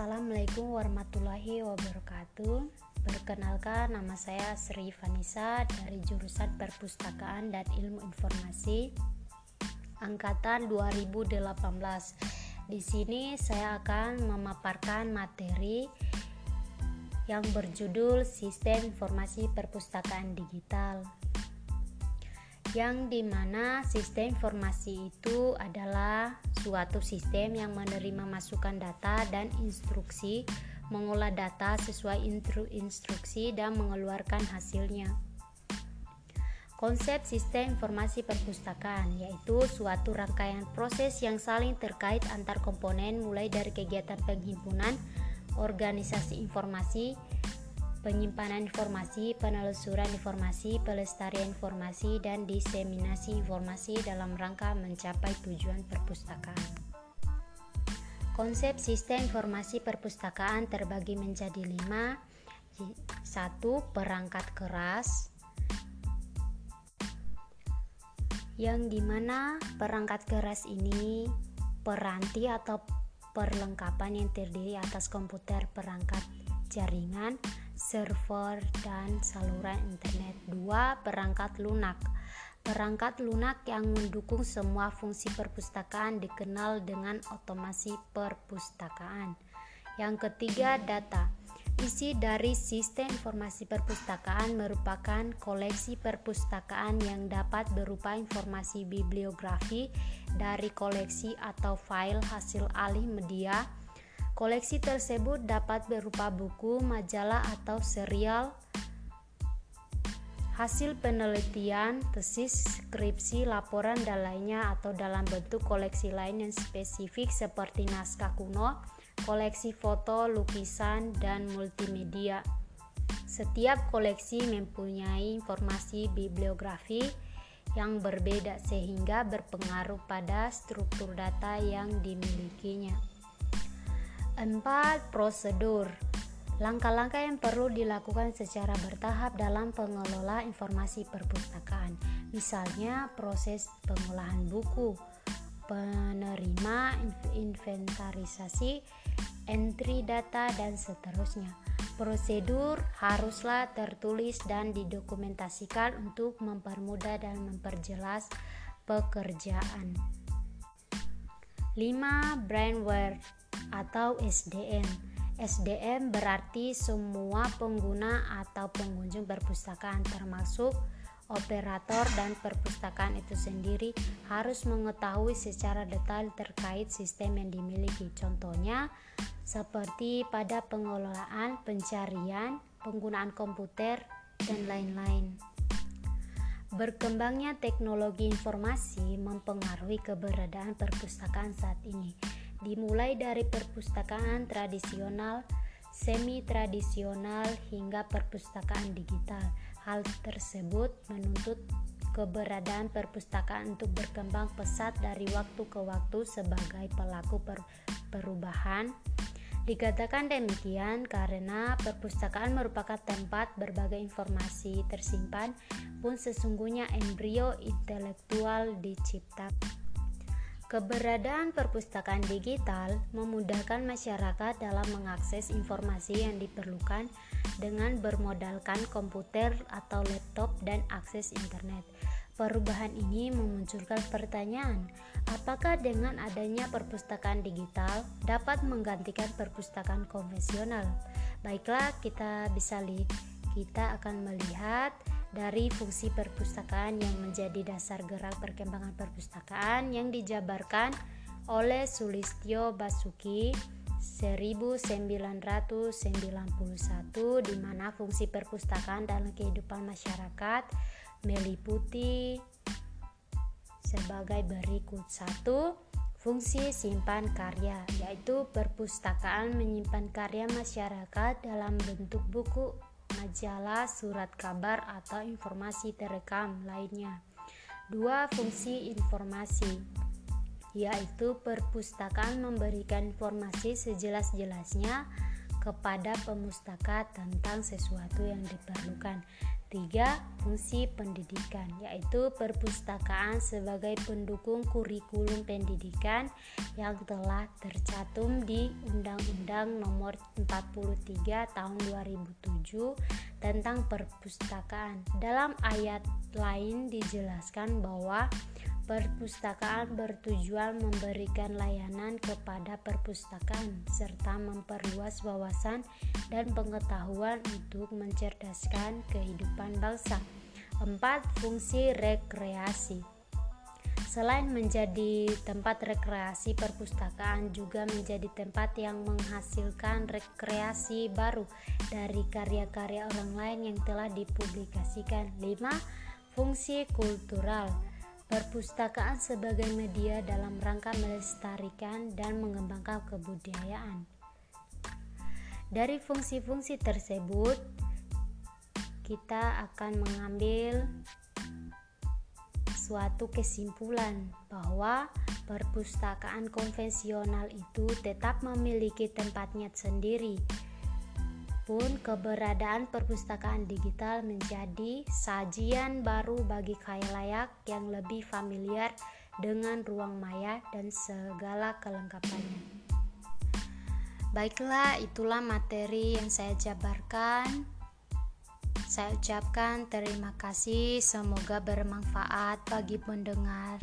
Assalamualaikum warahmatullahi wabarakatuh. Perkenalkan nama saya Sri Vanisa dari jurusan Perpustakaan dan Ilmu Informasi angkatan 2018. Di sini saya akan memaparkan materi yang berjudul Sistem Informasi Perpustakaan Digital yang di mana sistem informasi itu adalah suatu sistem yang menerima masukan data dan instruksi, mengolah data sesuai instruksi dan mengeluarkan hasilnya. Konsep sistem informasi perpustakaan yaitu suatu rangkaian proses yang saling terkait antar komponen mulai dari kegiatan penghimpunan, organisasi informasi, penyimpanan informasi, penelusuran informasi, pelestarian informasi, dan diseminasi informasi dalam rangka mencapai tujuan perpustakaan. Konsep sistem informasi perpustakaan terbagi menjadi lima. Satu, perangkat keras, yang di mana perangkat keras ini peranti atau perlengkapan yang terdiri atas komputer perangkat jaringan, server, dan saluran internet. 2. Perangkat lunak. Perangkat lunak yang mendukung semua fungsi perpustakaan dikenal dengan otomasi perpustakaan. Yang ketiga, data. Isi dari sistem informasi perpustakaan merupakan koleksi perpustakaan yang dapat berupa informasi bibliografi dari koleksi atau file hasil alih media Koleksi tersebut dapat berupa buku, majalah, atau serial hasil penelitian, tesis, skripsi, laporan, dan lainnya atau dalam bentuk koleksi lain yang spesifik seperti naskah kuno, koleksi foto, lukisan, dan multimedia. Setiap koleksi mempunyai informasi bibliografi yang berbeda sehingga berpengaruh pada struktur data yang dimilikinya. 4. Prosedur Langkah-langkah yang perlu dilakukan secara bertahap dalam pengelola informasi perpustakaan. Misalnya proses pengolahan buku, penerima inventarisasi, entry data, dan seterusnya. Prosedur haruslah tertulis dan didokumentasikan untuk mempermudah dan memperjelas pekerjaan. 5. Brainware atau SDM. SDM berarti semua pengguna atau pengunjung perpustakaan termasuk operator dan perpustakaan itu sendiri harus mengetahui secara detail terkait sistem yang dimiliki. Contohnya seperti pada pengelolaan, pencarian, penggunaan komputer, dan lain-lain. Berkembangnya teknologi informasi mempengaruhi keberadaan perpustakaan saat ini dimulai dari perpustakaan tradisional, semi tradisional hingga perpustakaan digital. Hal tersebut menuntut keberadaan perpustakaan untuk berkembang pesat dari waktu ke waktu sebagai pelaku per perubahan. Dikatakan demikian karena perpustakaan merupakan tempat berbagai informasi tersimpan pun sesungguhnya embrio intelektual diciptakan. Keberadaan perpustakaan digital memudahkan masyarakat dalam mengakses informasi yang diperlukan dengan bermodalkan komputer atau laptop dan akses internet. Perubahan ini memunculkan pertanyaan, apakah dengan adanya perpustakaan digital dapat menggantikan perpustakaan konvensional? Baiklah, kita bisa lihat, kita akan melihat dari fungsi perpustakaan yang menjadi dasar gerak perkembangan perpustakaan yang dijabarkan oleh Sulistyo Basuki 1991 di mana fungsi perpustakaan dalam kehidupan masyarakat meliputi sebagai berikut satu fungsi simpan karya yaitu perpustakaan menyimpan karya masyarakat dalam bentuk buku majalah, surat kabar, atau informasi terekam lainnya. Dua fungsi informasi yaitu perpustakaan memberikan informasi sejelas-jelasnya kepada pemustaka tentang sesuatu yang diperlukan. Tiga, fungsi pendidikan, yaitu perpustakaan sebagai pendukung kurikulum pendidikan yang telah tercantum di Undang-Undang Nomor 43 Tahun 2007 tentang perpustakaan. Dalam ayat lain dijelaskan bahwa Perpustakaan bertujuan memberikan layanan kepada perpustakaan serta memperluas wawasan dan pengetahuan untuk mencerdaskan kehidupan bangsa. 4. Fungsi rekreasi Selain menjadi tempat rekreasi, perpustakaan juga menjadi tempat yang menghasilkan rekreasi baru dari karya-karya orang lain yang telah dipublikasikan. 5. Fungsi kultural Perpustakaan sebagai media dalam rangka melestarikan dan mengembangkan kebudayaan. Dari fungsi-fungsi tersebut, kita akan mengambil suatu kesimpulan bahwa perpustakaan konvensional itu tetap memiliki tempatnya sendiri pun keberadaan perpustakaan digital menjadi sajian baru bagi khayalayak yang lebih familiar dengan ruang maya dan segala kelengkapannya. Baiklah, itulah materi yang saya jabarkan. Saya ucapkan terima kasih, semoga bermanfaat bagi pendengar.